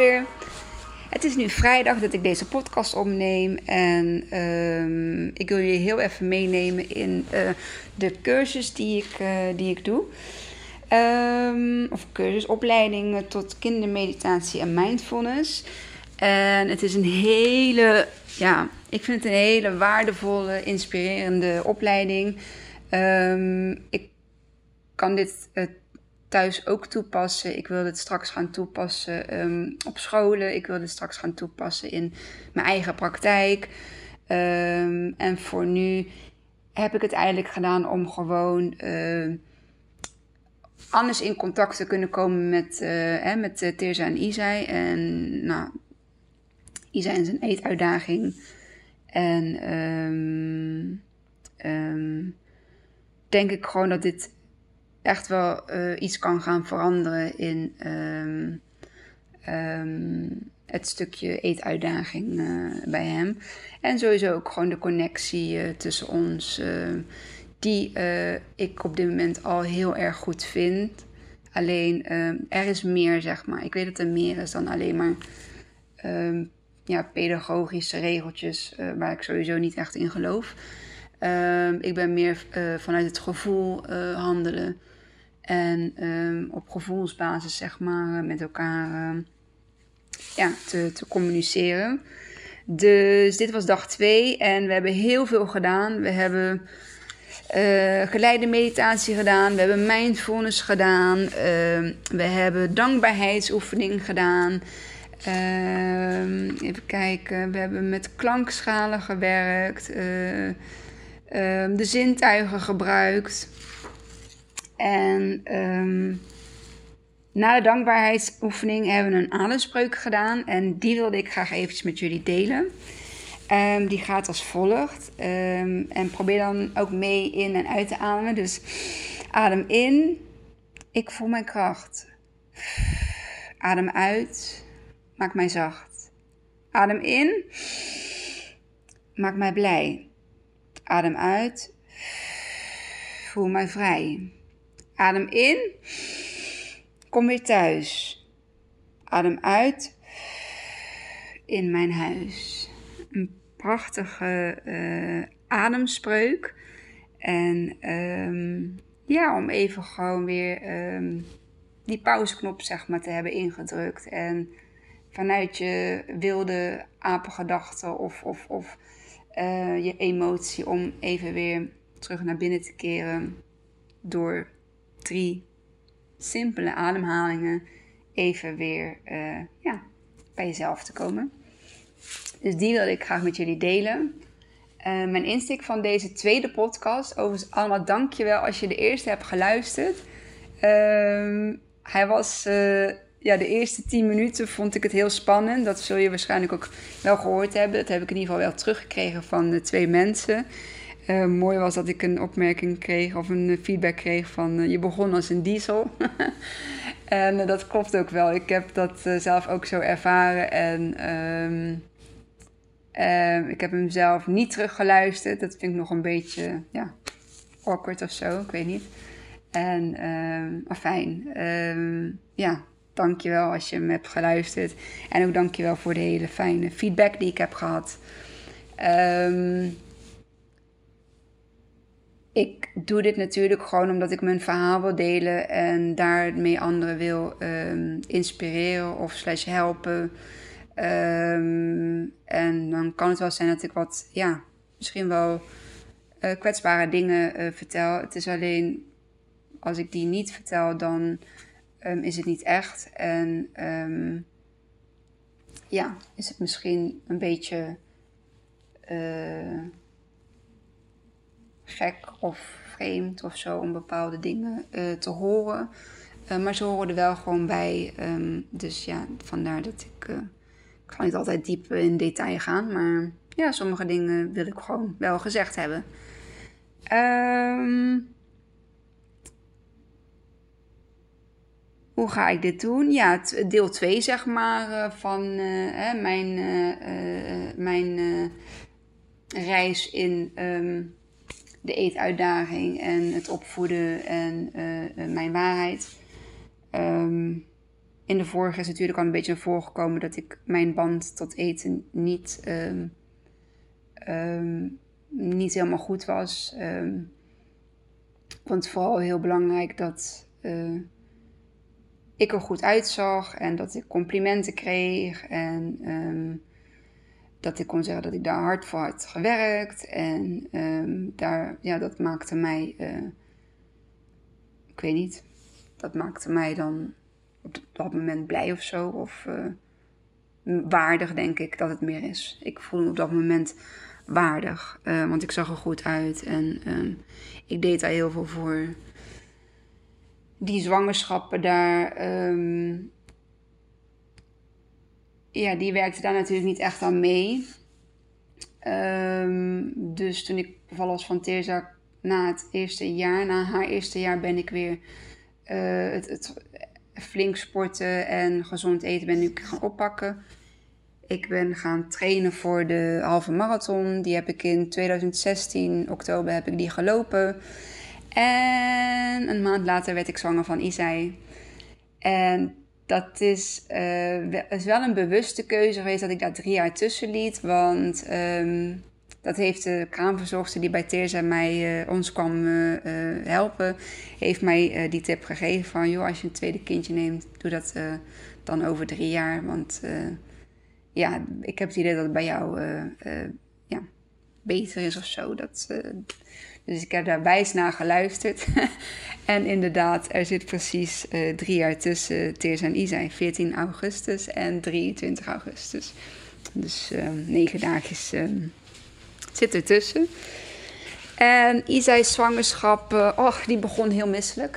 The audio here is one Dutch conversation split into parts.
weer. Het is nu vrijdag dat ik deze podcast opneem. En ehm, ik wil je heel even meenemen in uh, de cursus die ik, uh, die ik doe. Um, of cursusopleiding tot kindermeditatie en mindfulness. En het is een hele, ja, ik vind het een hele waardevolle, inspirerende opleiding. Um, ik kan dit uh, thuis ook toepassen. Ik wil dit straks gaan toepassen um, op scholen. Ik wil dit straks gaan toepassen in mijn eigen praktijk. Um, en voor nu heb ik het eigenlijk gedaan om gewoon uh, anders in contact te kunnen komen met, uh, hè, met uh, en Isai. En nou, Isai en zijn eetuitdaging. En denk ik gewoon dat dit echt wel uh, iets kan gaan veranderen in um, um, het stukje eetuitdaging uh, bij hem. En sowieso ook gewoon de connectie uh, tussen ons, die ik op dit moment al heel erg goed vind. Alleen er is meer, zeg maar. Ik weet dat er meer is dan alleen maar um, ja, pedagogische regeltjes, waar ik sowieso niet echt in geloof. Ik ben meer vanuit het gevoel handelen. En um, op gevoelsbasis, zeg maar, met elkaar uh, ja, te, te, communiceren. Dus dit was dag 2 en we hebben heel veel gedaan. We hebben geleide meditatie gedaan. We hebben mindfulness gedaan. we hebben dankbaarheidsoefening gedaan. even kijken. We hebben met klankschalen gewerkt um, de zintuigen gebruikt. En um, na de dankbaarheidsoefening hebben we een ademspreuk gedaan. En die wilde ik graag eventjes met jullie delen. Um, die gaat als volgt. en probeer dan ook mee in en uit te ademen. Dus adem in. Ik voel mijn kracht. Adem uit. Maak mij zacht. Adem in. Maak mij blij. Adem uit. Voel mij vrij. Adem in. Kom weer thuis. Adem uit. In mijn huis. Een prachtige uh, ademspreuk. En um, ja, om even gewoon weer um, die pauzeknop zeg maar te hebben ingedrukt. En vanuit je wilde apengedachten of, of, of uh, je emotie om even weer terug naar binnen te keren door drie simpele ademhalingen even weer uh, ja, bij jezelf te komen. Dus die wil ik graag met jullie delen. Uh, mijn insteek van deze tweede podcast, overigens allemaal dankjewel als je de eerste hebt geluisterd. Uh, hij was ja, de eerste 10 minuten vond ik het heel spannend. Dat zul je waarschijnlijk ook wel gehoord hebben. Dat heb ik in ieder geval wel teruggekregen van de twee mensen. Uh, mooi was dat ik een opmerking kreeg of een feedback kreeg van uh, je begon als een diesel. en dat klopt ook wel. Ik heb dat zelf ook zo ervaren. En um, ik heb hem zelf niet teruggeluisterd. Dat vind ik nog een beetje ja, awkward of zo. Ik weet niet. En um, fijn. Um, ja, dankjewel als je me hebt geluisterd. En ook dankjewel voor de hele fijne feedback die ik heb gehad. Ik doe dit natuurlijk gewoon omdat ik mijn verhaal wil delen en daarmee anderen wil um, inspireren of slash helpen. Um, en dan kan het wel zijn dat ik wat, ja, misschien wel uh, kwetsbare dingen uh, vertel. Het is alleen als ik die niet vertel, dan um, is het niet echt. En ja, is het misschien een beetje uh, gek of vreemd of zo om bepaalde dingen uh, te horen. Uh, maar ze horen er wel gewoon bij. Um, dus ja, vandaar dat ik. ik ga niet altijd diep in detail gaan. Maar ja, sommige dingen wil ik gewoon wel gezegd hebben. Um, hoe ga ik dit doen? Ja, deel 2 zeg maar uh, van uh, mijn, uh, mijn reis in um, de eetuitdaging en het opvoeden en mijn waarheid. Um, in de vorige is natuurlijk al een beetje naar voren gekomen dat ik mijn band tot eten niet, ehm, ehm, niet helemaal goed was. Ik vond het vooral heel belangrijk dat uh, ik er goed uitzag en dat ik complimenten kreeg en dat ik kon zeggen dat ik daar hard voor had gewerkt. En daar, ja, dat maakte mij, uh, ik weet niet, dat maakte mij dan op dat moment blij of zo. Of uh, waardig, denk ik dat het meer is. Ik voelde me op dat moment waardig. Uh, want ik zag er goed uit en uh, ik deed daar heel veel voor. Die zwangerschappen daar. Um, ja, die werkte daar natuurlijk niet echt aan mee. Um, dus toen ik bevallen was van Teresa na het eerste jaar, na haar eerste jaar, ben ik weer uh, het, het, flink sporten en gezond eten ben ik gaan oppakken. Ik ben gaan trainen voor de halve marathon. Die heb ik in 2016, oktober, heb ik die gelopen. En een maand later werd ik zwanger van Isai. En dat is, uh, is wel een bewuste keuze geweest dat ik daar drie jaar tussen liet. Want um, dat heeft de kraamverzorgster die bij Teerza mij, uh, ons kwam uh, helpen, heeft mij die tip gegeven van, joh, als je een tweede kindje neemt, doe dat dan over drie jaar. Want ja, ik heb het idee dat het bij jou ja, beter is of zo. Dat, dus ik heb daar wijs naar geluisterd. en inderdaad, er zit precies drie jaar tussen Teerza en Isa, 14 augustus en 23 augustus. Dus negen dagjes zit ertussen. En Isa's zwangerschap, uh, och, die begon heel misselijk.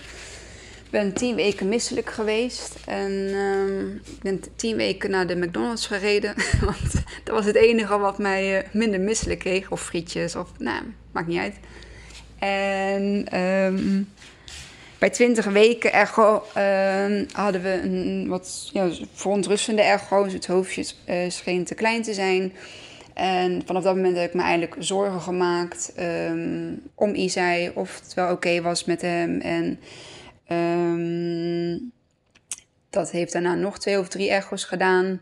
Ik ben tien weken misselijk geweest. En uh, ik ben tien weken naar de McDonald's gereden. Want dat was het enige wat mij uh, minder misselijk kreeg. Of frietjes, of nou, maakt niet uit. En um, bij 20 weken echo uh, hadden we een wat ja, verontrustende echo. Dus het hoofdje uh, scheen te klein te zijn. En vanaf dat moment heb ik me eigenlijk zorgen gemaakt um, om Isai, of het wel oké was met hem. En dat heeft daarna nog twee of drie echo's gedaan.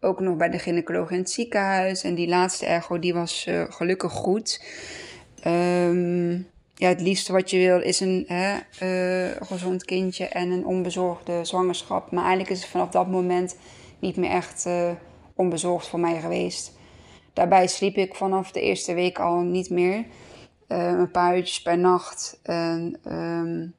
Ook nog bij de gynaecoloog in het ziekenhuis. En die laatste echo die was uh, gelukkig goed. Um, ja, het liefste wat je wil is een hè, uh, gezond kindje en een onbezorgde zwangerschap. Maar eigenlijk is het vanaf dat moment niet meer echt uh, onbezorgd voor mij geweest. Daarbij sliep ik vanaf de eerste week al niet meer. Uh, een paar uurtjes per nacht. En um,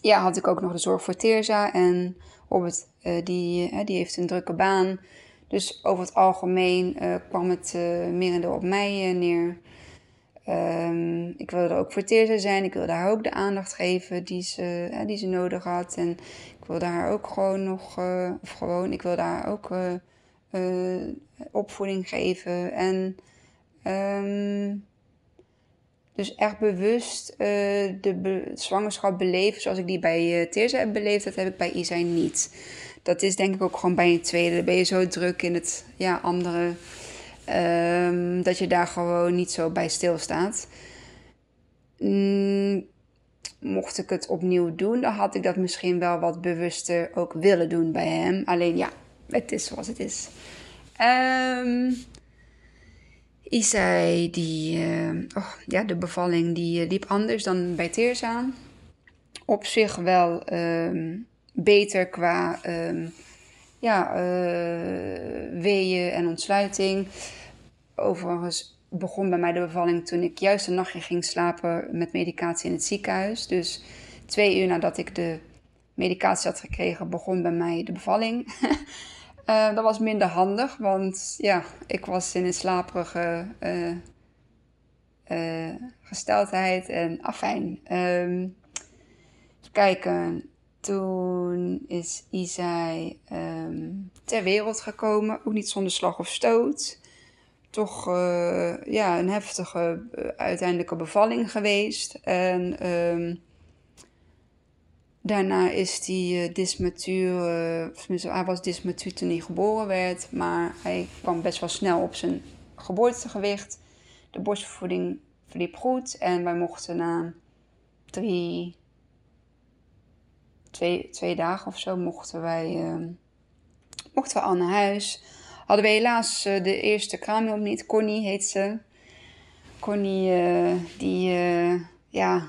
ja, had ik ook nog de zorg voor Teerza. En Robert, die, die heeft een drukke baan. Dus over het algemeen kwam het merendeel op mij neer. Um, ik wilde ook voor Teerza zijn. Ik wilde haar ook de aandacht geven die ze, die ze nodig had. En ik wilde haar ook gewoon nog... of gewoon, ik wilde haar ook uh, opvoeding geven. En um, dus echt bewust de zwangerschap beleven zoals ik die bij Teerza heb beleefd, dat heb ik bij Isai niet. Dat is denk ik ook gewoon bij een tweede. Dan ben je zo druk in het ja, andere, um, dat je daar gewoon niet zo bij stilstaat. Mm, mocht ik het opnieuw doen, dan had ik dat misschien wel wat bewuster ook willen doen bij hem. Alleen ja, het is zoals het is. Um, Isai, die, uh, oh, ja, de bevalling die uh, liep anders dan bij Teerza. Op zich wel um, beter qua ja, uh, weeën en ontsluiting. Overigens begon bij mij de bevalling toen ik juist een nachtje ging slapen met medicatie in het ziekenhuis. Dus twee uur nadat ik de medicatie had gekregen, begon bij mij de bevalling. Uh, dat was minder handig, want ja, ik was in een slaperige uh, gesteldheid en afijn. Um, kijken, toen is Isai um, ter wereld gekomen, ook niet zonder slag of stoot. Toch ja, een heftige uiteindelijke bevalling geweest. En um, Daarna is hij uh, dysmatuur, uh, hij was dysmatuur toen hij geboren werd, maar hij kwam best wel snel op zijn geboortegewicht. De borstvoeding verliep goed en wij mochten na drie, twee, twee dagen of zo mochten wij, uh, mochten we al naar huis. Hadden we helaas uh, de eerste kraamhulp niet. Connie heet ze. Connie, uh, die, ja,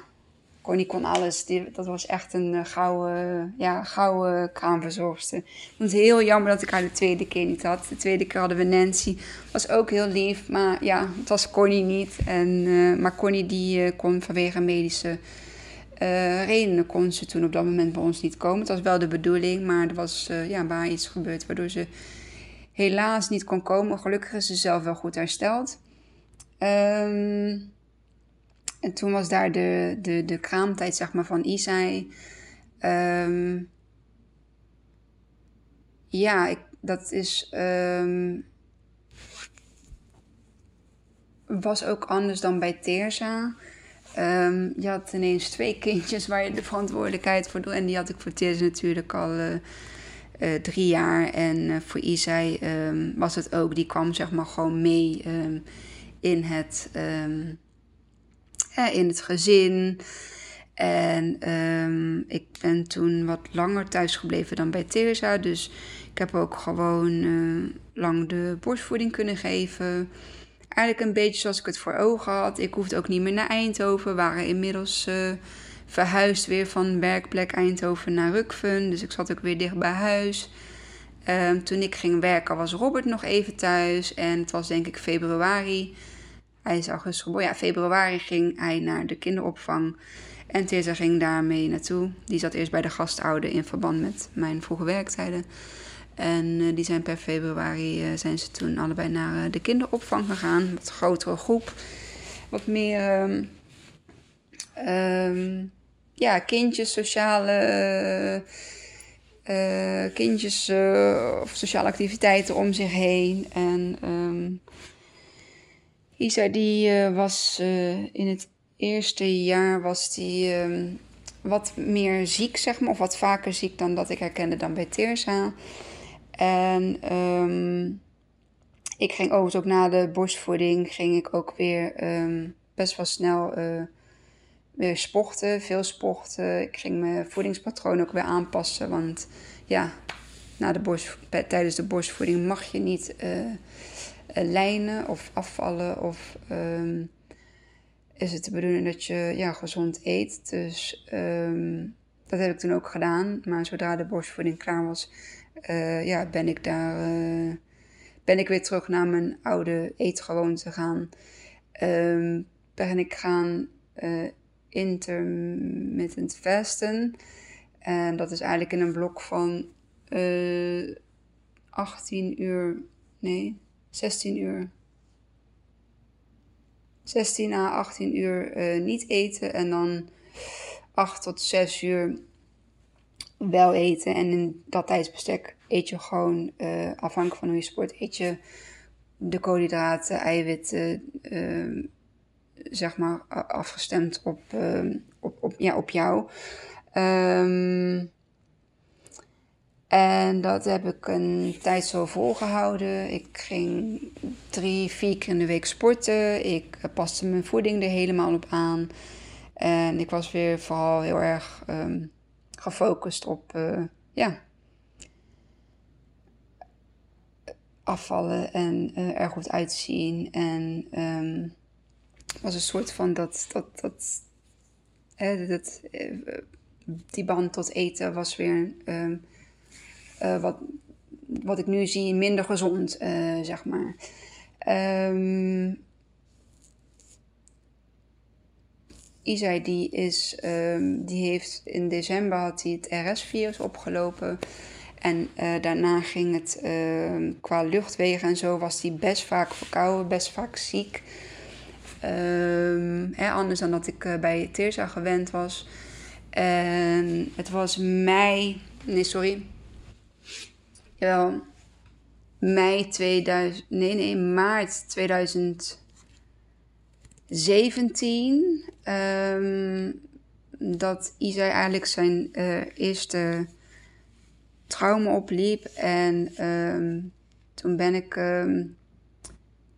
Connie kon alles. Die, dat was echt een gouden, ja, gouden kraamverzorgster. Ik vond het heel jammer dat ik haar de tweede keer niet had. De tweede keer hadden we Nancy. Was ook heel lief, maar ja, het was Connie niet. En, maar Connie die kon vanwege medische uh, redenen kon ze toen op dat moment bij ons niet komen. Het was wel de bedoeling, maar er was uh, ja, waar iets gebeurd waardoor ze helaas niet kon komen. Gelukkig is ze zelf wel goed hersteld. Um, en toen was daar de, de, de kraamtijd zeg maar, van Isai. Um, ja, ik, dat is. Um, was ook anders dan bij Teerza. Um, je had ineens twee kindjes waar je de verantwoordelijkheid voor doet. En die had ik voor Teers natuurlijk al uh, uh, drie jaar. En uh, voor Isai um, was het ook. Die kwam zeg maar gewoon mee um, in, het, in het gezin. En ik ben toen wat langer thuis gebleven dan bij Teresa. Dus ik heb ook gewoon lang de borstvoeding kunnen geven eigenlijk een beetje zoals ik het voor ogen had. Ik hoefde ook niet meer naar Eindhoven. We waren inmiddels uh, verhuisd weer van werkplek Eindhoven naar Rukven. Dus ik zat ook weer dicht bij huis. Um, toen ik ging werken was Robert nog even thuis. En het was denk ik februari. Hij is augustus geboren. Ja, februari ging hij naar de kinderopvang. En Tessa ging daarmee naartoe. Die zat eerst bij de gastouder in verband met mijn vroege werktijden. En uh, die zijn per februari uh, zijn ze toen allebei naar uh, de kinderopvang gegaan. Wat grotere groep. Wat meer um, ja, kindjes, sociale kindjes of sociale activiteiten om zich heen. En um, Isa die was in het eerste jaar was die wat meer ziek, zeg maar. Of wat vaker ziek dan dat ik herkende dan bij Teersa. En um, ik ging overigens ook na de borstvoeding, ging ik ook weer um, best wel snel uh, weer sporten, veel sporten. Ik ging mijn voedingspatroon ook weer aanpassen, want ja, na de borst, tijdens de borstvoeding mag je niet uh, lijnen of afvallen of um, is het de bedoeling dat je ja, gezond eet. Dus dat heb ik toen ook gedaan. Maar zodra de borstvoeding klaar was, uh, ja, ben ik daar. Uh, ben ik weer terug naar mijn oude eetgewoonte gaan. Um, ben ik gaan uh, intermittent fasten. En dat is eigenlijk in een blok van 18 uur. Nee, 16 uur. 16 à 18 uur niet eten en dan 8 tot 6 uur wel eten. En in dat tijdsbestek eet je gewoon, uh, afhankelijk van hoe je sport, eet je de koolhydraten, eiwitten, uh, zeg maar, afgestemd op, uh, op, op, ja, op jou. Um, en dat heb ik een tijd zo volgehouden. Ik ging drie, vier keer in de week sporten. Ik paste mijn voeding er helemaal op aan. En ik was weer vooral heel erg gefocust op uh, ja, afvallen en uh, er goed uitzien. En um, was een soort van dat. dat, dat, hè, uh, die band tot eten was weer um, wat, wat ik nu zie minder gezond, zeg maar. Um, Isai die, is, um, die heeft in december had hij het RS-virus opgelopen. En uh, daarna ging het uh, qua luchtwegen en zo was hij best vaak verkouden, best vaak ziek. Um, hè, anders dan dat ik uh, bij Teersa gewend was. En het was mei, nee sorry. Jawel, mei 2000, nee nee, maart 2000. 17 um, dat Isai eigenlijk zijn uh, eerste trauma opliep. En um, toen ben ik, um,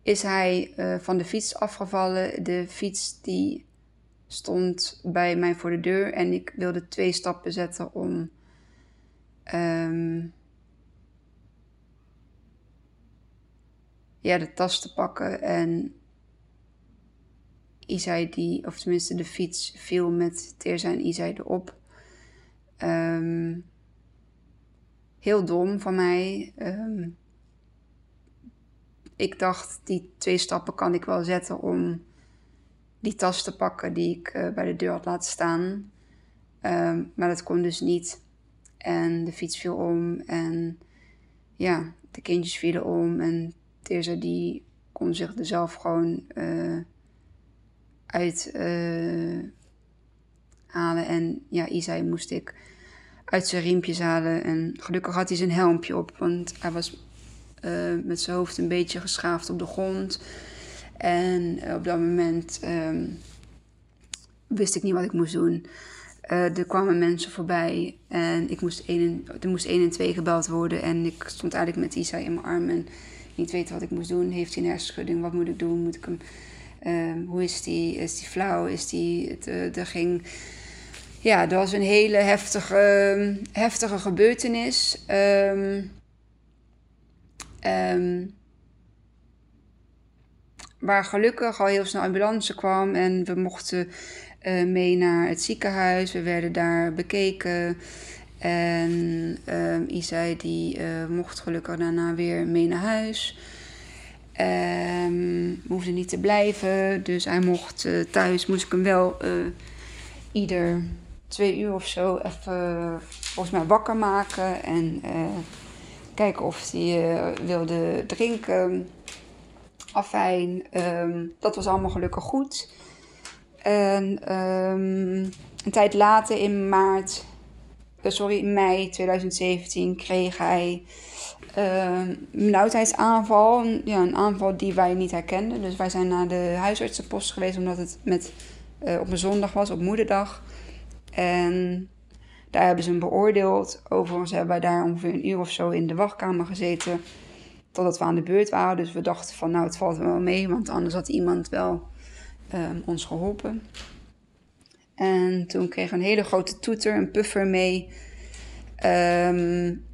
is hij uh, van de fiets afgevallen. De fiets die stond bij mij voor de deur en ik wilde twee stappen zetten om ehm, ja, de tas te pakken. En Isai die, of tenminste de fiets, viel met Teerza en Isai erop. Um, heel dom van mij. Um, ik dacht, die twee stappen kan ik wel zetten om die tas te pakken die ik uh, bij de deur had laten staan. Um, maar dat kon dus niet. En de fiets viel om en ja, de kindjes vielen om. En Teerza die kon zich er zelf gewoon uh, uit uh, halen. En ja, Isai moest ik uit zijn riempjes halen. En gelukkig had hij zijn helmpje op, want hij was uh, met zijn hoofd een beetje geschaafd op de grond. En op dat moment um, wist ik niet wat ik moest doen. Uh, er kwamen mensen voorbij en ik moest 1 er moest 1 en 2 gebeld worden. En ik stond eigenlijk met Isa in mijn arm en niet weten wat ik moest doen. Heeft hij een hersenschudding? Wat moet ik doen? Moet ik hem, uh, hoe is die? Is die flauw? Is die, uh, er ging, ja, dat was een hele heftige, heftige gebeurtenis. Um, um, waar gelukkig al heel snel ambulance kwam en we mochten uh, mee naar het ziekenhuis. We werden daar bekeken. En uh, Isai die uh, mocht gelukkig daarna weer mee naar huis. Um, we hoefden niet te blijven. Dus hij mocht uh, thuis, moest ik hem wel ieder twee uur of zo even volgens mij wakker maken. En kijken of hij wilde drinken. Afijn, um, dat was allemaal gelukkig goed. En um, een tijd later, in maart, sorry, in mei 2017, kreeg hij uh, een. Ja, een aanval die wij niet herkenden. Dus wij zijn naar de huisartsenpost geweest, omdat het met, uh, op een zondag was, op moederdag. En daar hebben ze hem beoordeeld. Overigens hebben wij daar ongeveer een uur of zo in de wachtkamer gezeten. Totdat we aan de beurt waren. Dus we dachten van nou, het valt wel mee. Want anders had iemand wel um, ons geholpen. En toen kreeg een hele grote toeter, een puffer mee. Um,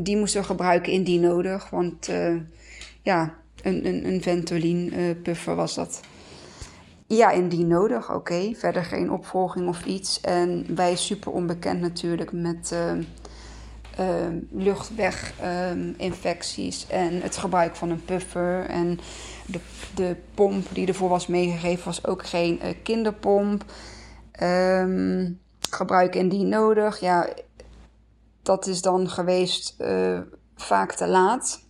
die moesten we gebruiken indien nodig. Want uh, ja, een, een, een Ventolin uh, puffer was dat. Ja, indien nodig, oké. Verder geen opvolging of iets. En wij super onbekend natuurlijk met uh, luchtweginfecties en het gebruik van een puffer. En de, de pomp die ervoor was meegegeven was ook geen kinderpomp. Um, gebruik indien nodig. Ja, dat is dan geweest uh, vaak te laat.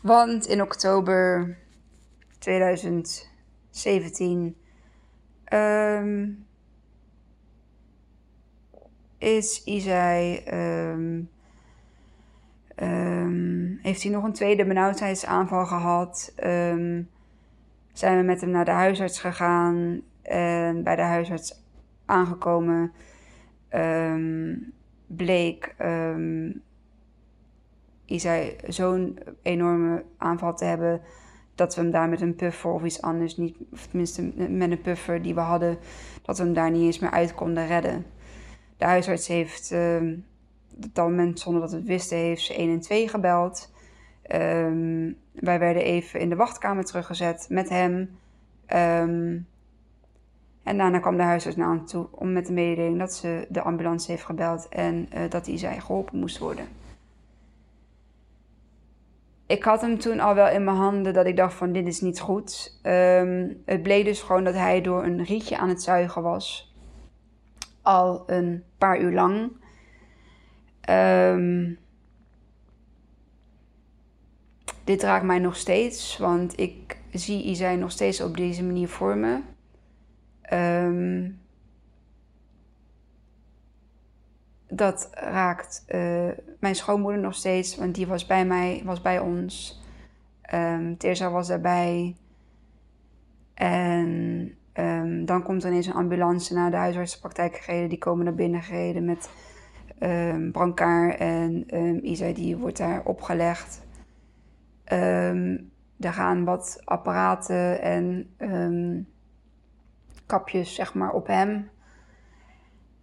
Want in oktober 2017 um, is Isai um, um, heeft hij nog een tweede benauwdheidsaanval gehad. Zijn we met hem naar de huisarts gegaan en bij de huisarts aangekomen bleek um, Isai zo'n enorme aanval te hebben dat we hem daar met een puffer of iets anders niet, of tenminste met een puffer die we hadden, dat we hem daar niet eens meer uit konden redden. De huisarts heeft um, op dat moment, zonder dat we het wisten, heeft ze 1 en 2 gebeld. Um, wij werden even in de wachtkamer teruggezet met hem. Um, en daarna kwam de huisarts naar toe om met de mededeling dat ze de ambulance heeft gebeld en uh, dat hij zei geholpen moest worden. Ik had hem toen al wel in mijn handen dat ik dacht van dit is niet goed. Um, het bleek dus gewoon dat hij door een rietje aan het zuigen was. Al een paar uur lang. Um, dit raakt mij nog steeds, want ik zie Isai nog steeds op deze manier voor me. Um, dat raakt uh, mijn schoonmoeder nog steeds, want die was bij mij, was bij ons. Um, was daarbij. En um, dan komt er ineens een ambulance naar de huisartsenpraktijk gereden. Die komen naar binnen gereden met um, brancard en um, Isa die wordt daar opgelegd. Er gaan wat apparaten en kapjes zeg maar op hem.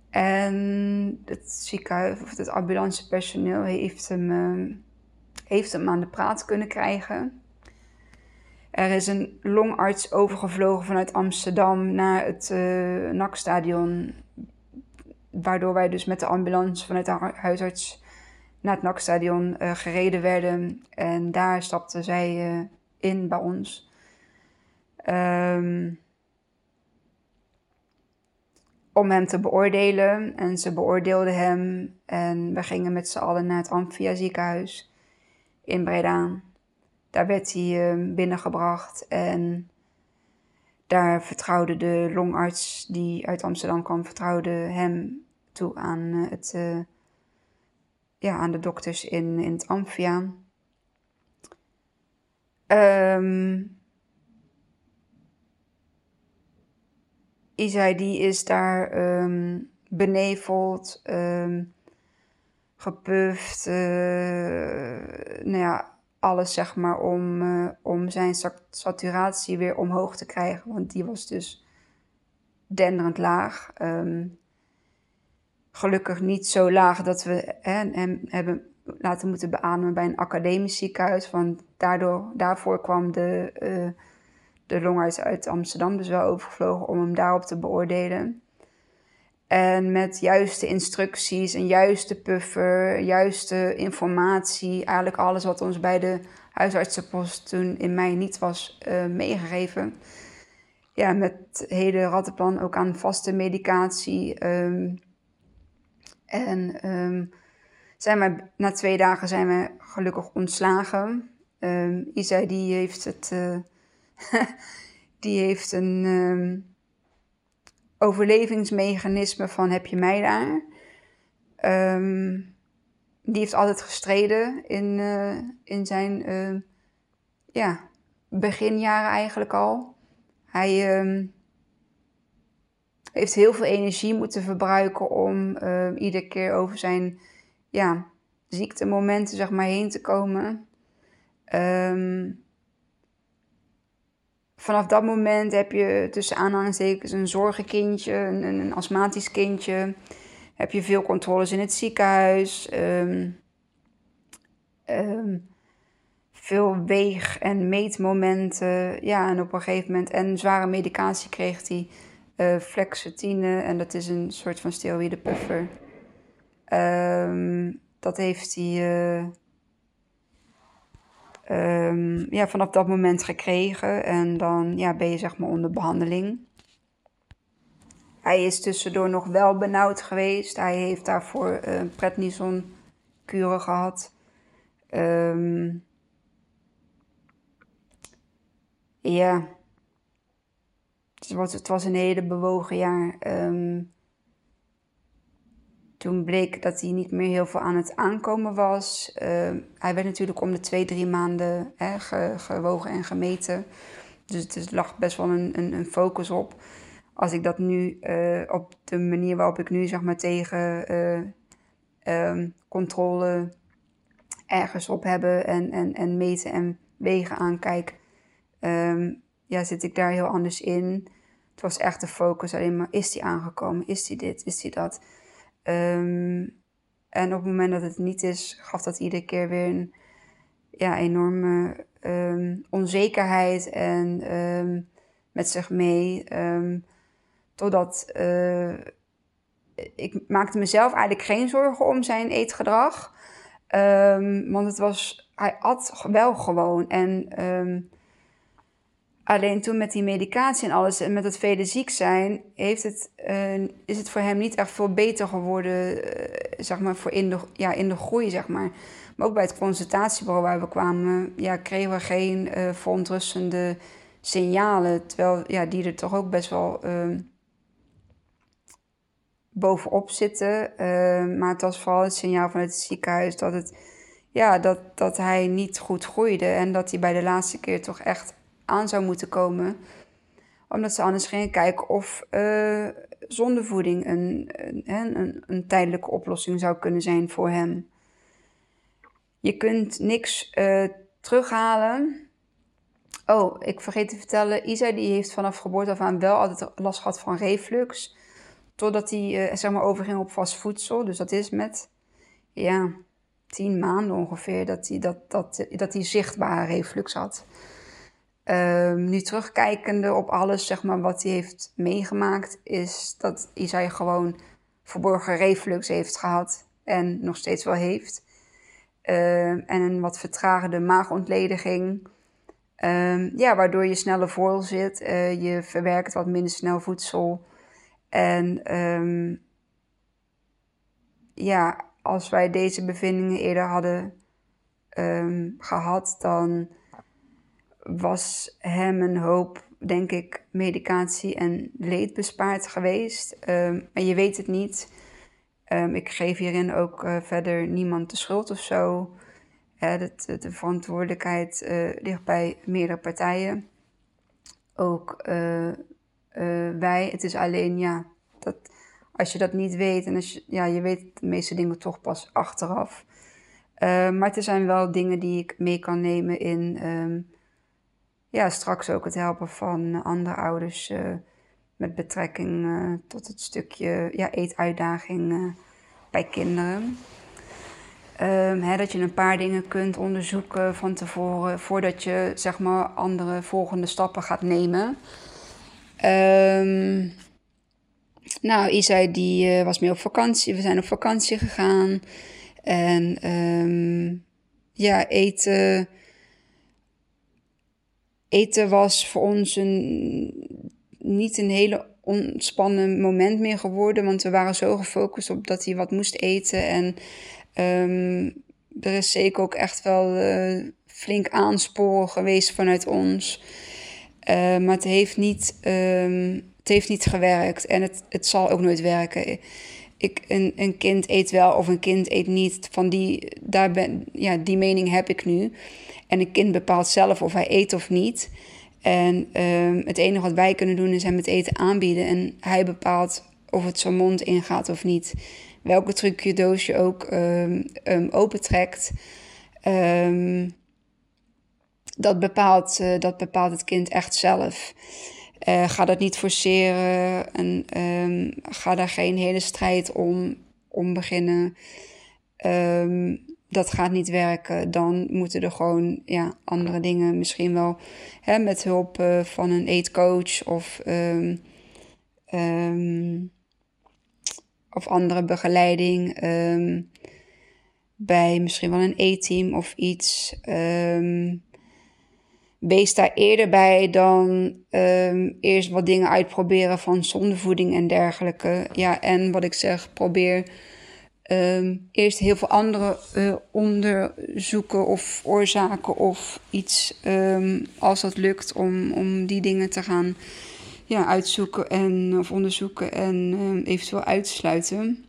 En het ziekenhuis of het ambulancepersoneel heeft hem, uh, heeft hem aan de praat kunnen krijgen. Er is een longarts overgevlogen vanuit Amsterdam naar het uh, NAC-stadion. Waardoor wij dus met de ambulance vanuit de huisarts naar het NAC-stadion uh, gereden werden. En daar stapte zij uh, in bij ons. Um, om hem te beoordelen. En ze beoordeelden hem. En we gingen met z'n allen naar het Amphia ziekenhuis in Breda. Daar werd hij uh, binnengebracht en daar vertrouwde de longarts die uit Amsterdam kwam, vertrouwde hem toe aan, uh, het, uh, ja, aan de dokters in, in het Amphia. Um, Isai die is daar um, beneveld, um, nou ja, alles zeg maar om, uh, om zijn saturatie weer omhoog te krijgen. Want die was dus denderend laag. Um, gelukkig niet zo laag dat we hè, hem hebben laten moeten beademen bij een academisch ziekenhuis. Want daardoor, daarvoor kwam de, uh, de longarts uit Amsterdam dus wel overgevlogen om hem daarop te beoordelen. En met juiste instructies, een juiste puffer, juiste informatie. Eigenlijk alles wat ons bij de huisartsenpost toen in mei niet was uh, meegegeven. Ja, met hele rattenplan ook aan vaste medicatie. Um, en um, zijn we, na twee dagen zijn we gelukkig ontslagen. Um, Isa die heeft het... Uh, die heeft een overlevingsmechanisme van heb je mij daar. Um, die heeft altijd gestreden in, uh, in zijn uh, ja, beginjaren eigenlijk al. Hij heeft heel veel energie moeten verbruiken om iedere keer over zijn ja, ziektemomenten zeg maar, heen te komen. Vanaf dat moment heb je tussen aanhalingstekens een zorgenkindje, een, een astmatisch kindje. Heb je veel controles in het ziekenhuis. Um, um, veel weeg- en meetmomenten. Ja, en op een gegeven moment... En zware medicatie kreeg hij. Uh, flexitine. En dat is een soort van steroïdepuffer. Um, dat heeft hij... Uh, um, ja, vanaf dat moment gekregen. En dan ja, ben je zeg maar onder behandeling. Hij is tussendoor nog wel benauwd geweest. Hij heeft daarvoor uh, prednison-kuren gehad. Um, ja. Het was, het was een hele bewogen jaar. Um, toen bleek dat hij niet meer heel veel aan het aankomen was. Uh, hij werd natuurlijk om de twee, drie maanden hè, ge, gewogen en gemeten. Dus het lag best wel een, een, een focus op. Als ik dat nu uh, op de manier waarop ik nu zeg maar tegen uh, controle ergens op hebben en, en, en meten en wegen aankijk, um, ja, zit ik daar heel anders in. Het was echt de focus alleen maar, is die aangekomen? Is die dit? Is die dat? Um, en op het moment dat het niet is, gaf dat iedere keer weer een ja, enorme um, onzekerheid en um, met zich mee. totdat uh, ik maakte mezelf eigenlijk geen zorgen om zijn eetgedrag. want het was, hij at wel gewoon. En Alleen toen met die medicatie en alles en met het vele ziek zijn, heeft het, uh, is het voor hem niet echt veel beter geworden, uh, zeg maar, voor in de, ja, in de groei, zeg maar. Maar ook bij het consultatiebureau waar we kwamen, ja, kregen we geen uh, verontrustende signalen. Terwijl ja, die er toch ook best wel uh, bovenop zitten. maar het was vooral het signaal van het ziekenhuis dat, het, ja, dat, dat hij niet goed groeide. En dat hij bij de laatste keer toch echt aan zou moeten komen. Omdat ze anders gingen kijken of uh, zondevoeding een, een, een, een, tijdelijke oplossing zou kunnen zijn voor hem. Je kunt niks uh, terughalen. Oh, ik vergeet te vertellen. Isa die heeft vanaf geboorte af aan wel altijd last gehad van reflux. totdat hij zeg maar overging op vast voedsel. Dus dat is met ja, tien maanden ongeveer dat hij, dat, dat, dat hij zichtbare reflux had. Um, nu terugkijkende op alles zeg maar, wat hij heeft meegemaakt, is dat Isai gewoon verborgen reflux heeft gehad en nog steeds wel heeft. Uh, en een wat vertragende maagontlediging. Um, ja, waardoor je sneller vol zit. Uh, je verwerkt wat minder snel voedsel. En ja, als wij deze bevindingen eerder hadden gehad, dan was hem een hoop, denk ik, medicatie en leed bespaard geweest. Um, maar je weet het niet. Um, ik geef hierin ook uh, verder niemand de schuld of zo. Uh, de, de, verantwoordelijkheid uh, ligt bij meerdere partijen. Ook eh, wij. Het is alleen, ja, dat, als je dat niet weet en als je, ja, je weet de meeste dingen toch pas achteraf. maar er zijn wel dingen die ik mee kan nemen in ja, straks ook het helpen van andere ouders uh, met betrekking uh, tot het stukje ja, eetuitdaging uh, bij kinderen. Hè, dat je een paar dingen kunt onderzoeken van tevoren voordat je zeg maar andere volgende stappen gaat nemen. Um, nou, Isai die was mee op vakantie. We zijn op vakantie gegaan. En um, ja, eten eten was voor ons een, niet een hele ontspannen moment meer geworden. Want we waren zo gefocust op dat hij wat moest eten. En um, er is zeker ook echt wel uh, flink aansporen geweest vanuit ons. Uh, maar het heeft, niet, um, het heeft niet gewerkt. En het, het zal ook nooit werken. Ik, een, een kind eet wel of een kind eet niet. Van die, daar ben, ja, die mening heb ik nu. En een kind bepaalt zelf of hij eet of niet. En um, het enige wat wij kunnen doen is hem het eten aanbieden. En hij bepaalt of het zijn mond ingaat of niet. Welke doos je ook um, um, opentrekt. dat, bepaalt, uh, dat bepaalt het kind echt zelf. Uh, ga dat niet forceren en ga daar geen hele strijd om, om beginnen. Um, dat gaat niet werken, dan moeten er gewoon ja, andere dingen misschien wel hè, met hulp uh, van een eetcoach of, um, of andere begeleiding. Bij misschien wel een eetteam of iets. Wees daar eerder bij dan eerst wat dingen uitproberen van zondevoeding en dergelijke. Ja, en wat ik zeg, probeer um, eerst heel veel andere uh, onderzoeken of oorzaken of iets, um, als dat lukt, om, om die dingen te gaan ja, uitzoeken en, of onderzoeken en eventueel uitsluiten.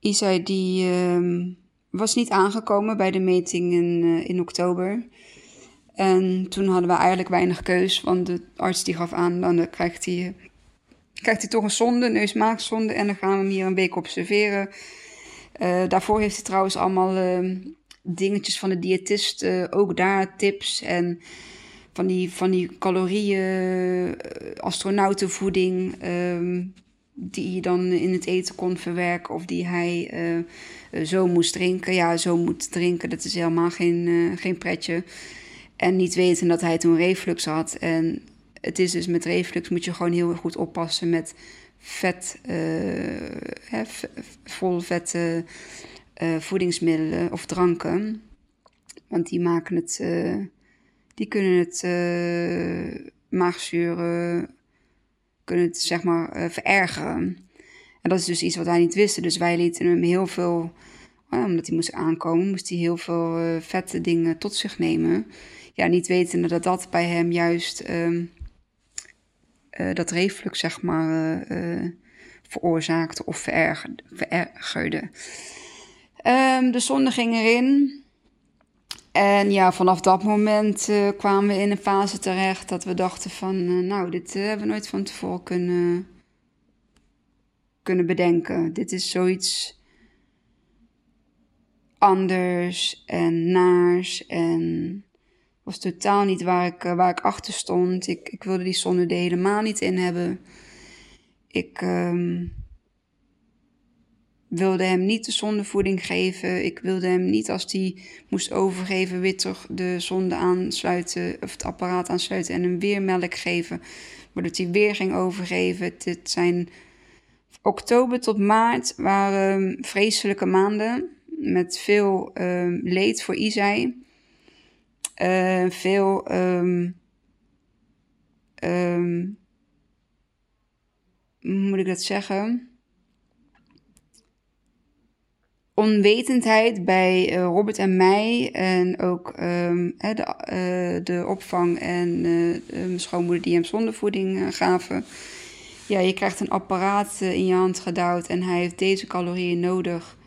Isai die was niet aangekomen bij de meting in, uh, in oktober. En toen hadden we eigenlijk weinig keus, want de arts die gaf aan, dan krijgt hij krijgt hij toch een zonde, neusmaagzonde. En dan gaan we hem hier een week observeren. Uh, daarvoor heeft hij trouwens allemaal uh, dingetjes van de diëtist. Ook daar tips en van die, van die calorieën, astronautenvoeding. Ehm, die je dan in het eten kon verwerken. Of die hij zo moest drinken. Ja, zo moet drinken. Dat is helemaal geen, geen pretje. En niet weten dat hij toen reflux had. En het is dus met reflux moet je gewoon heel goed oppassen met vet, uh, hè, vol vette voedingsmiddelen of dranken. Want die maken het, die kunnen het maagzuren, kunnen het zeg maar verergeren. En dat is dus iets wat wij niet wisten. Dus wij lieten hem heel veel, omdat hij moest aankomen, moest hij heel veel vette dingen tot zich nemen. Ja, niet wetende dat dat bij hem juist uh, dat reflux, zeg maar, veroorzaakte of verergerde. Um, de zonde ging erin. En ja, vanaf dat moment uh, kwamen we in een fase terecht dat we dachten van, nou, dit hebben we nooit van tevoren kunnen, kunnen bedenken. Dit is zoiets anders en naars en was totaal niet waar ik, waar ik achter stond. Ik, ik wilde die zonde er helemaal niet in hebben. Ik um, wilde hem niet de zondevoeding geven. Ik wilde hem niet als hij moest overgeven, weer terug de zonde aansluiten, of het apparaat aansluiten en hem weer melk geven. Waardoor hij weer ging overgeven. Dit zijn oktober tot maart waren vreselijke maanden met veel um, leed voor Isai. Uh, veel um, um, moet ik dat zeggen? Onwetendheid bij uh, Robert en mij en ook um, de, uh, de opvang en uh, mijn schoonmoeder die hem zondevoeding gaven. Ja, je krijgt een apparaat in je hand gedouwd en hij heeft deze calorieën nodig.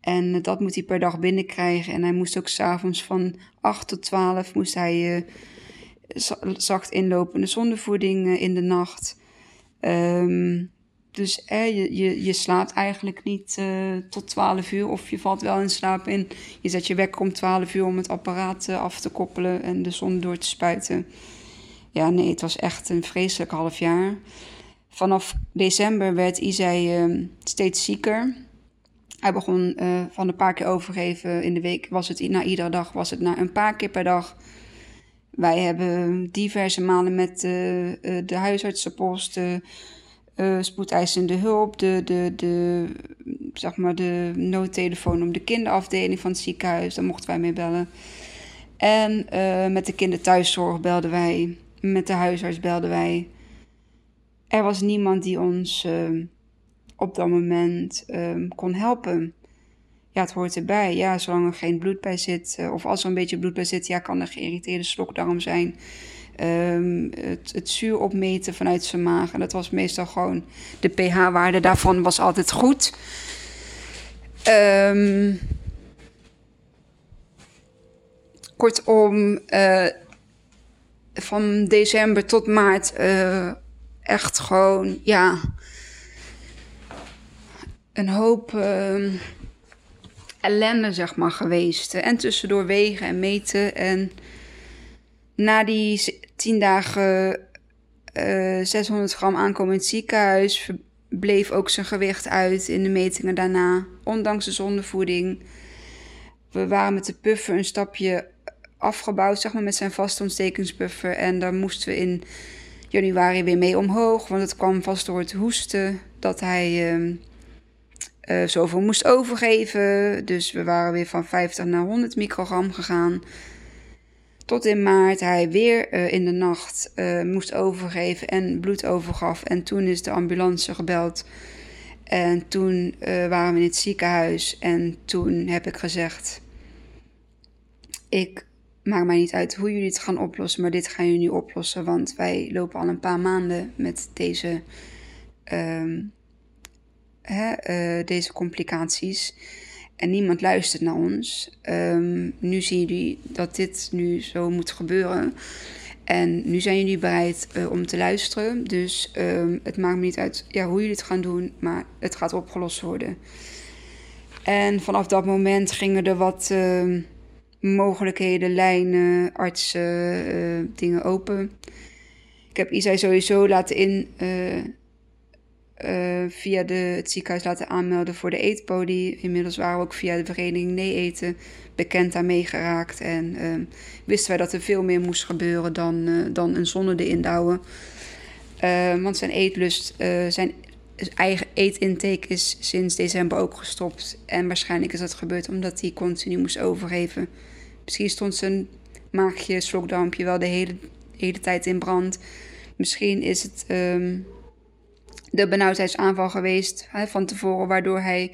En dat moet hij per dag binnenkrijgen. En hij moest ook s'avonds van 8 tot 12 moest hij zacht inlopende zondevoeding in de nacht. Um, dus eh, je, je, je slaapt eigenlijk niet uh, tot 12 uur of je valt wel in slaap in. Je zet je wekker om 12 uur om het apparaat uh, af te koppelen en de zon door te spuiten. Ja, nee, het was echt een vreselijk half jaar. Vanaf december werd Isai uh, steeds zieker. Hij begon van een paar keer overgeven in de week. Was het na iedere dag, was het na een paar keer per dag. Wij hebben diverse malen met de huisartsenpost uh, spoedeisende hulp, de, de, de, zeg maar de noodtelefoon om de kinderafdeling van het ziekenhuis, daar mochten wij mee bellen. En uh, met de kinderthuiszorg belden wij, met de huisarts belden wij. Er was niemand die ons uh, op dat moment kon helpen. Ja, het hoort erbij. Ja, zolang er geen bloed bij zit, of als er een beetje bloed bij zit, ja, kan er geïrriteerde slokdarm zijn. Um, het, het, zuur opmeten vanuit zijn maag. En dat was meestal gewoon, de pH-waarde daarvan was altijd goed. Um, kortom, uh, van december tot maart uh, echt gewoon, ja, een hoop uh, ellende, zeg maar, geweest. En tussendoor wegen en meten en na die tien dagen uh, eh, 600 gram aankomen in ziekenhuis bleef ook zijn gewicht uit in de metingen daarna, ondanks de zondevoeding. We waren met de puffer een stapje afgebouwd, zeg maar, met zijn vaste ontstekingspuffer. En daar moesten we in januari weer mee omhoog, want het kwam vast door het hoesten dat hij uh, uh, zoveel moest overgeven. Dus we waren weer van 50 naar 100 microgram gegaan. Tot in maart hij weer uh, in de nacht uh, moest overgeven en bloed overgaf. En toen is de ambulance gebeld. En toen uh, waren we in het ziekenhuis. En toen heb ik gezegd: Ik maak mij niet uit hoe jullie het gaan oplossen, maar dit gaan jullie oplossen. Want wij lopen al een paar maanden met deze, um, hè, deze complicaties. En niemand luistert naar ons. Um, nu zien jullie dat dit nu zo moet gebeuren. En nu zijn jullie bereid uh, om te luisteren. Dus um, het maakt me niet uit ja, hoe jullie het gaan doen, maar het gaat opgelost worden. En vanaf dat moment gingen er wat uh, mogelijkheden, lijnen, artsen, uh, dingen open. Ik heb Isai sowieso laten in uh, via de, het ziekenhuis laten aanmelden voor de eetpodie. Inmiddels waren we ook via de vereniging Nee Eten bekend daarmee geraakt. En uh, wisten wij dat er veel meer moest gebeuren dan, uh, dan een zonde erin douwen. want zijn eetlust, zijn eigen eetintake is sinds december ook gestopt. En waarschijnlijk is dat gebeurd omdat hij continu moest overgeven. Misschien stond zijn maagje, slokdarmpje wel de hele, hele tijd in brand. Misschien is het... Um, de benauwdheidsaanval geweest hè, van tevoren, waardoor hij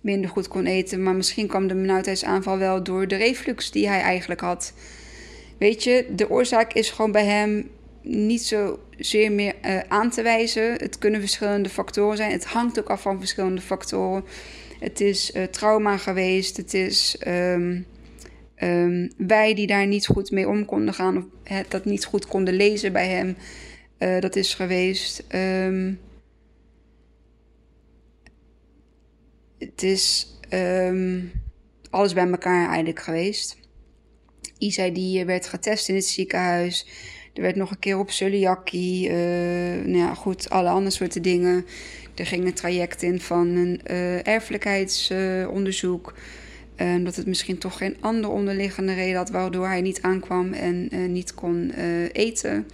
minder goed kon eten. Maar misschien kwam de benauwdheidsaanval wel door de reflux die hij eigenlijk had. Weet je, de oorzaak is gewoon bij hem niet zozeer meer uh, aan te wijzen. Het kunnen verschillende factoren zijn. Het hangt ook af van verschillende factoren. Het is uh, trauma geweest. Het is um, wij die daar niet goed mee om konden gaan. Of het, dat niet goed konden lezen bij hem. Uh, dat is geweest. Um, het is um, alles bij elkaar eigenlijk geweest. Isa die werd getest in het ziekenhuis. Er werd nog een keer op celiakie. Uh, nou ja, goed, alle andere soorten dingen. Er ging een traject in van een uh, erfelijkheidsonderzoek. Uh, dat het misschien toch geen andere onderliggende reden had waardoor hij niet aankwam en niet kon eten.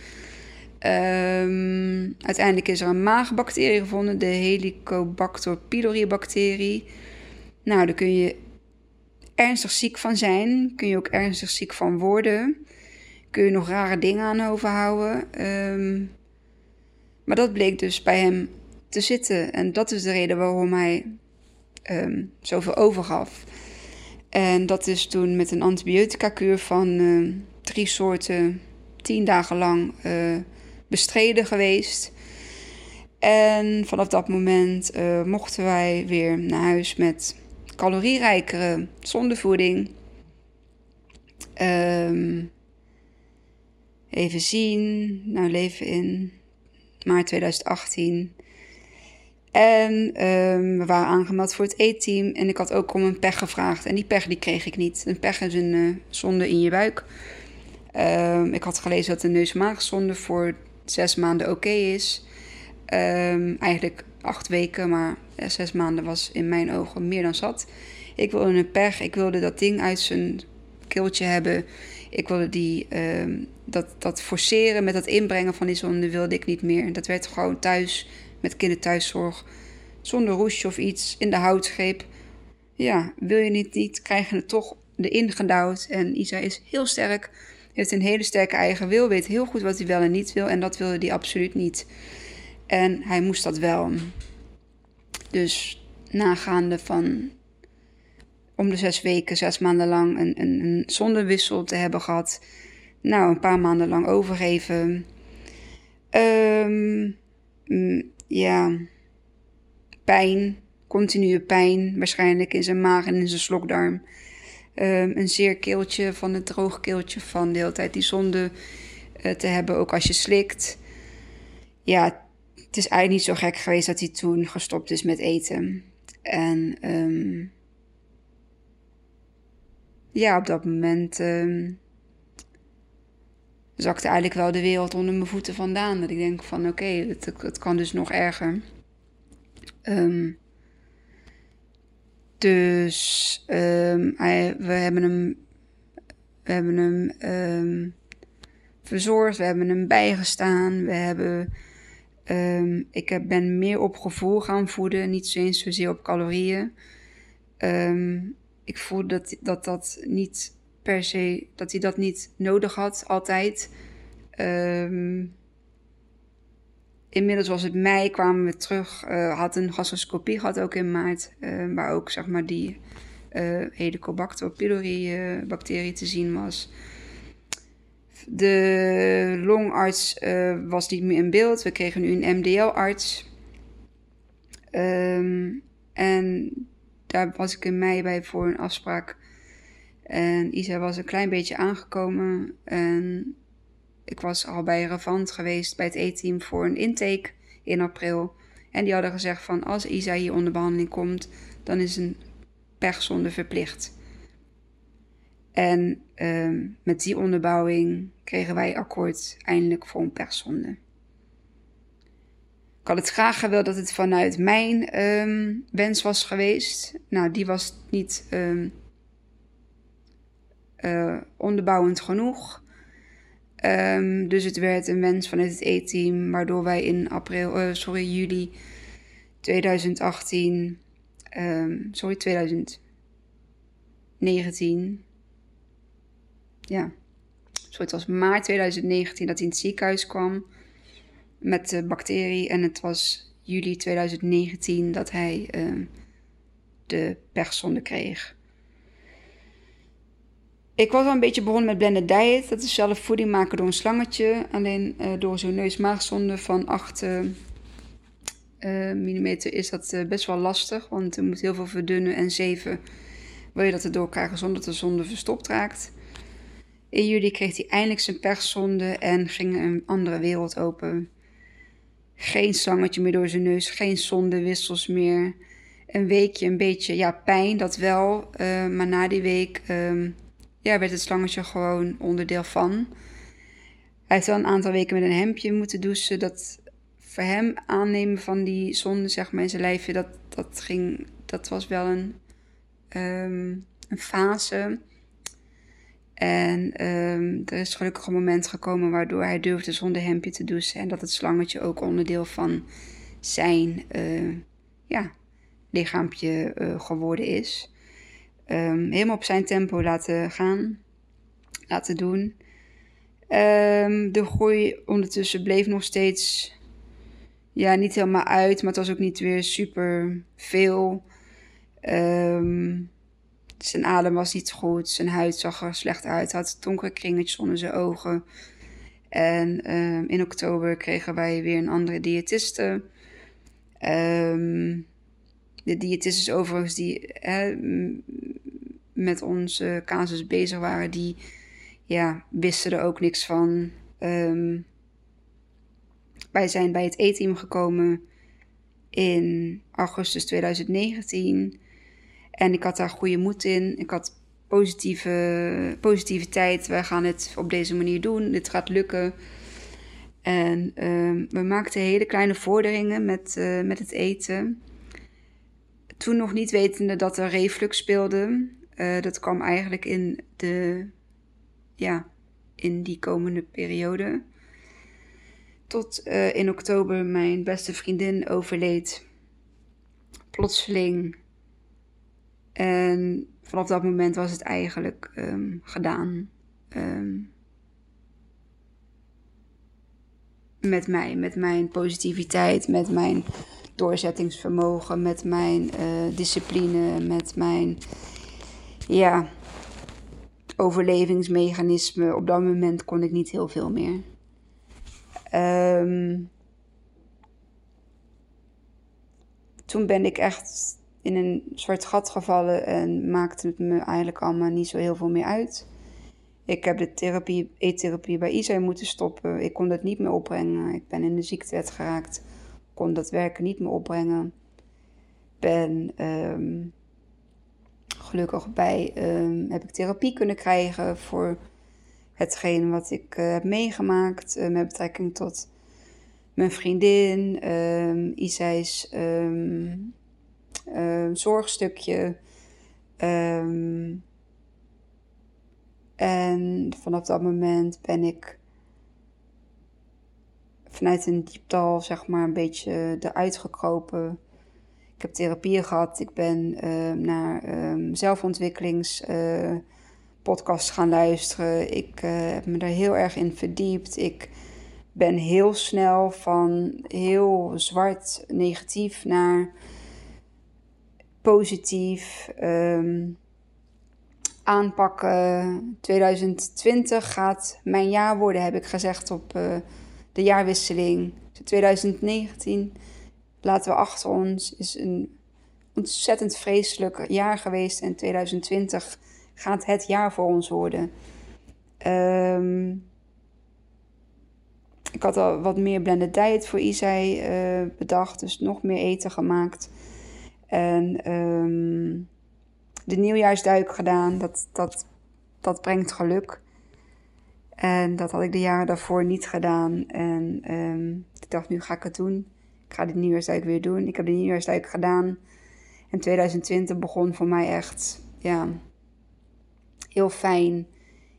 Um, uiteindelijk is er een maagbacterie gevonden, de Helicobacter pylori bacterie. Nou, daar kun je ernstig ziek van zijn, kun je ook ernstig ziek van worden. Kun je nog rare dingen aan overhouden. Um, maar dat bleek dus bij hem te zitten. En dat is de reden waarom hij um, zoveel overgaf. En dat is toen met een antibiotica-kuur van uh, drie soorten tien dagen lang uh, bestreden geweest. En vanaf dat moment uh, mochten wij weer naar huis met calorierijkere zondevoeding. Um, even zien. Nou, leven in maart 2018. En um, we waren aangemeld voor het E-team. En ik had ook om een pech gevraagd. En die pech die kreeg ik niet. Een pech is een uh, zonde in je buik. Um, ik had gelezen dat een neusmaagsonde voor zes maanden oké is. Um, eigenlijk acht weken, maar zes maanden was in mijn ogen meer dan zat. Ik wilde een pech. Ik wilde dat ding uit zijn keeltje hebben. Ik wilde die, dat, dat forceren met dat inbrengen van die zonde wilde ik niet meer. Dat werd gewoon thuis met kinderthuiszorg. Zonder roesje of iets in de houtgreep. Ja, wil je niet, niet krijg het toch erin gedouwd. En Isa is heel sterk, heeft een hele sterke eigen wil, weet heel goed wat hij wel en niet wil. En dat wilde hij absoluut niet. En hij moest dat wel. Dus nagaande van om de zes weken, zes maanden lang een, een, een zondewissel te hebben gehad. Nou, een paar maanden lang overgeven. Um, ja, pijn, continue pijn, waarschijnlijk in zijn maag en in zijn slokdarm. Um, een zeer keeltje van het droog keeltje van de hele tijd die zonde uh, te hebben, ook als je slikt. Ja, het is eigenlijk niet zo gek geweest dat hij toen gestopt is met eten. En um, ja, op dat moment um, zakte eigenlijk wel de wereld onder mijn voeten vandaan. Dat ik denk van oké, het, het, kan dus nog erger. Um, dus hij, we hebben hem, we hebben hem um, verzorgd, we hebben hem bijgestaan, we hebben, ik heb, ben meer op gevoel gaan voeden, niet eens zozeer op calorieën. ik voelde dat, dat dat niet per se dat hij dat niet nodig had, altijd. Um, inmiddels was het mei, kwamen we terug, uh, had een gastroscopie gehad ook in maart, uh, waar ook zeg maar die uh, Helicobacter pylori bacterie te zien was. De longarts was niet meer in beeld. We kregen nu een MDL-arts. Um, en daar was ik in mei bij voor een afspraak en Isa was een klein beetje aangekomen. En ik was al bij Revant geweest bij het E-team voor een intake in april. En die hadden gezegd van als Isa hier onder behandeling komt, dan is een pechzonde verplicht. En uh, met die onderbouwing kregen wij akkoord eindelijk voor een pechzonde. Ik had het graag gewild dat het vanuit mijn um, wens was geweest. Nou, die was niet um, uh, onderbouwend genoeg. Um, dus het werd een wens vanuit het E-team, waardoor wij in april, uh, sorry, juli 2018, um, ehm, sorry, 2019, ja, zo het was maart 2019 dat hij in het ziekenhuis kwam met de bacterie en het was juli 2019 dat hij um, de pechzonde kreeg. Ik was al een beetje begonnen met blended diet. Dat is zelf voeding maken door een slangetje. Alleen uh, door zo'n neus-maagzonde van 8 uh, mm is dat uh, best wel lastig. Want er moet heel veel verdunnen. En 7 wil je dat erdoor krijgen zonder dat de zonde verstopt raakt. In juli kreeg hij eindelijk zijn perszonde en ging een andere wereld open. Geen slangetje meer door zijn neus, geen zondewissels meer. Een weekje een beetje, ja, pijn, dat wel. maar na die week... Um, ja, werd het slangetje gewoon onderdeel van. Hij heeft wel een aantal weken met een hemdje moeten douchen. Dat voor hem aannemen van die zonde, zeg maar, in zijn lijfje, dat, dat ging, dat was wel een, um, een fase. En um, er is gelukkig een moment gekomen waardoor hij durfde zonder hemdje te douchen. En dat het slangetje ook onderdeel van zijn uh, ja, lichaampje uh, geworden is. Um, helemaal op zijn tempo laten gaan, laten doen. Um, de groei ondertussen bleef nog steeds ja, niet helemaal uit, maar het was ook niet weer super veel. Um, zijn adem was niet goed, zijn huid zag er slecht uit, had donkere kringetjes onder zijn ogen. En in oktober kregen wij weer een andere diëtiste. Um, de diëtisten overigens die hè, met onze casus bezig waren, die ja, wisten er ook niks van. Um, wij zijn bij het E-team gekomen in augustus 2019. En ik had daar goede moed in. Ik had positieve, positiviteit. Wij gaan het op deze manier doen. Dit gaat lukken. En uh, we maakten hele kleine vorderingen met, uh, met het eten. Toen nog niet wetende dat er reflux speelde. Uh, dat kwam eigenlijk in, de, ja, in die komende periode. Tot uh, in oktober mijn beste vriendin overleed. Plotseling en vanaf dat moment was het eigenlijk um, gedaan. Um, met mij, met mijn positiviteit, met mijn doorzettingsvermogen, met mijn uh, discipline, met mijn ja, overlevingsmechanisme. Op dat moment kon ik niet heel veel meer. Um, toen ben ik echt in een zwart gat gevallen en maakte het me eigenlijk allemaal niet zo heel veel meer uit. Ik heb de therapie, eettherapie bij Isa moeten stoppen. Ik kon dat niet meer opbrengen. Ik ben in de ziektewet geraakt. Kon dat werken niet meer opbrengen. Ben um, gelukkig bij um, heb ik therapie kunnen krijgen voor hetgeen wat ik uh, heb meegemaakt uh, met betrekking tot mijn vriendin, um, um, um, zorgstukje. En vanaf dat moment ben ik vanuit een dieptal, zeg maar, een beetje eruit gekropen. Ik heb therapieën gehad. Ik ben uh, naar um, zelfontwikkelingspodcasts uh, gaan luisteren. Ik uh, heb me daar heel erg in verdiept. Ik ben heel snel van heel zwart negatief naar positief um, aanpakken. 2020 gaat mijn jaar worden, heb ik gezegd op uh, de jaarwisseling. 2019 laten we achter ons, is een ontzettend vreselijk jaar geweest. En 2020 gaat het jaar voor ons worden. Um, ik had al wat meer blended diet voor Isai uh, bedacht, dus nog meer eten gemaakt. En um, de nieuwjaarsduik gedaan. Dat, dat, dat brengt geluk. En dat had ik de jaren daarvoor niet gedaan. En um, ik dacht, nu ga ik het doen. Ik ga de nieuwjaarsduik weer doen. Ik heb de nieuwjaarsduik gedaan. En 2020 begon voor mij echt, ja, heel fijn.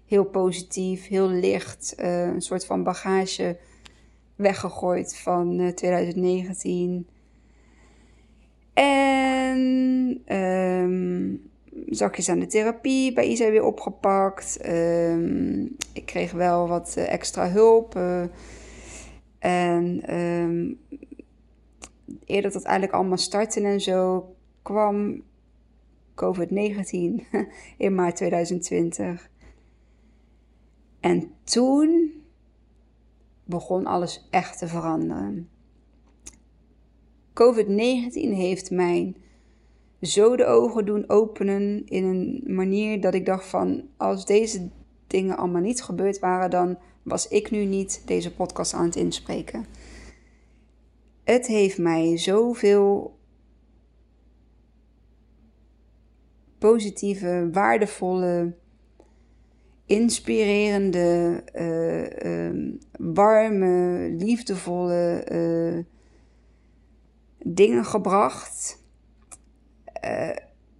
Heel positief, heel licht. Uh, een soort van bagage weggegooid van uh, 2019. En um, zakjes aan de therapie bij Isa weer opgepakt. Um, ik kreeg wel wat uh, extra hulp. Uh, en um, eerder dat eigenlijk allemaal starten en zo kwam COVID-19 in maart 2020. En toen begon alles echt te veranderen. COVID-19 heeft mij zo de ogen doen openen in een manier dat ik dacht van als deze dingen allemaal niet gebeurd waren, dan was ik nu niet deze podcast aan het inspreken. Het heeft mij zoveel positieve, waardevolle inspirerende, eh, ehm, warme, liefdevolle eh, dingen gebracht. Uh,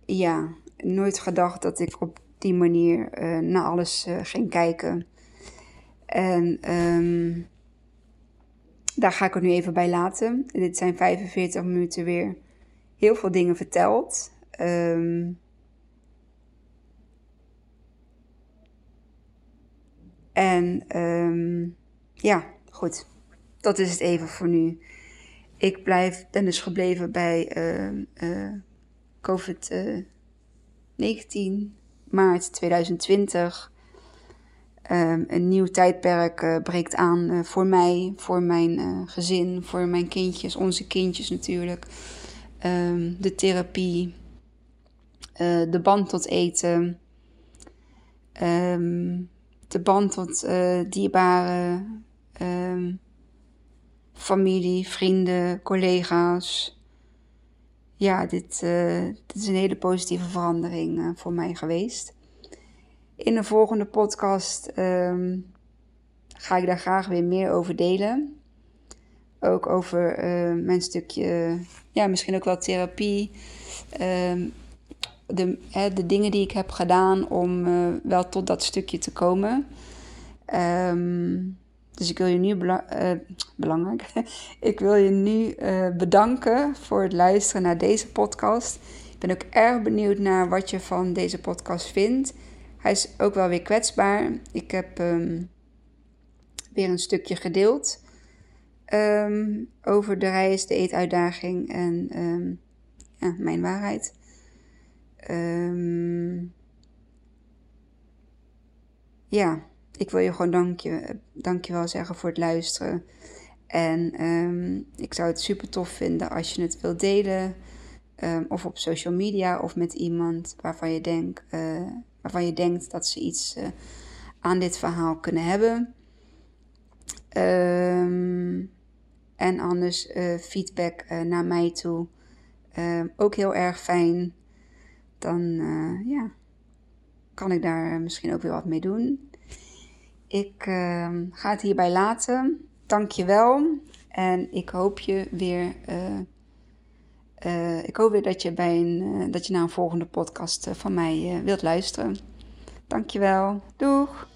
ja, nooit gedacht dat ik op die manier naar alles ging kijken. En um, daar ga ik het nu even bij laten. Dit zijn 45 minuten weer heel veel dingen verteld. Um, En um, ja, goed. Dat is het even voor nu. Ik blijf, ben dus gebleven bij uh, COVID-19, maart 2020. Um, een nieuw tijdperk uh, breekt aan voor mij, voor mijn gezin, voor mijn kindjes, onze kindjes natuurlijk. Um, de therapie, de band tot eten. Um, de band tot dierbare familie, vrienden, collega's. Ja, dit, uh, dit, is een hele positieve verandering uh, voor mij geweest. In de volgende podcast um, ga ik daar graag weer meer over delen. Ook over mijn stukje, ja, misschien ook wel therapie. Um, de, hè, de dingen die ik heb gedaan om wel tot dat stukje te komen. Um, dus ik wil je nu uh, belangrijk. ik wil je nu uh, bedanken voor het luisteren naar deze podcast. Ik ben ook erg benieuwd naar wat je van deze podcast vindt. Hij is ook wel weer kwetsbaar. Ik heb um, weer een stukje gedeeld um, over de reis, de eetuitdaging en ja, mijn waarheid. Ja, ik wil je gewoon dank je, dankjewel zeggen voor het luisteren. En um, ik zou het super tof vinden als je het wilt delen. Um, of op social media of met iemand waarvan je, denk, uh, waarvan je denkt dat ze iets uh, aan dit verhaal kunnen hebben. en anders uh, feedback naar mij toe. ook heel erg fijn dan ja, kan ik daar misschien ook weer wat mee doen. Ik uh, ga het hierbij laten. Dank je wel. En ik hoop je weer. Uh, ik hoop weer dat je, bij een, dat je naar een volgende podcast van mij wilt luisteren. Dankjewel. Doeg!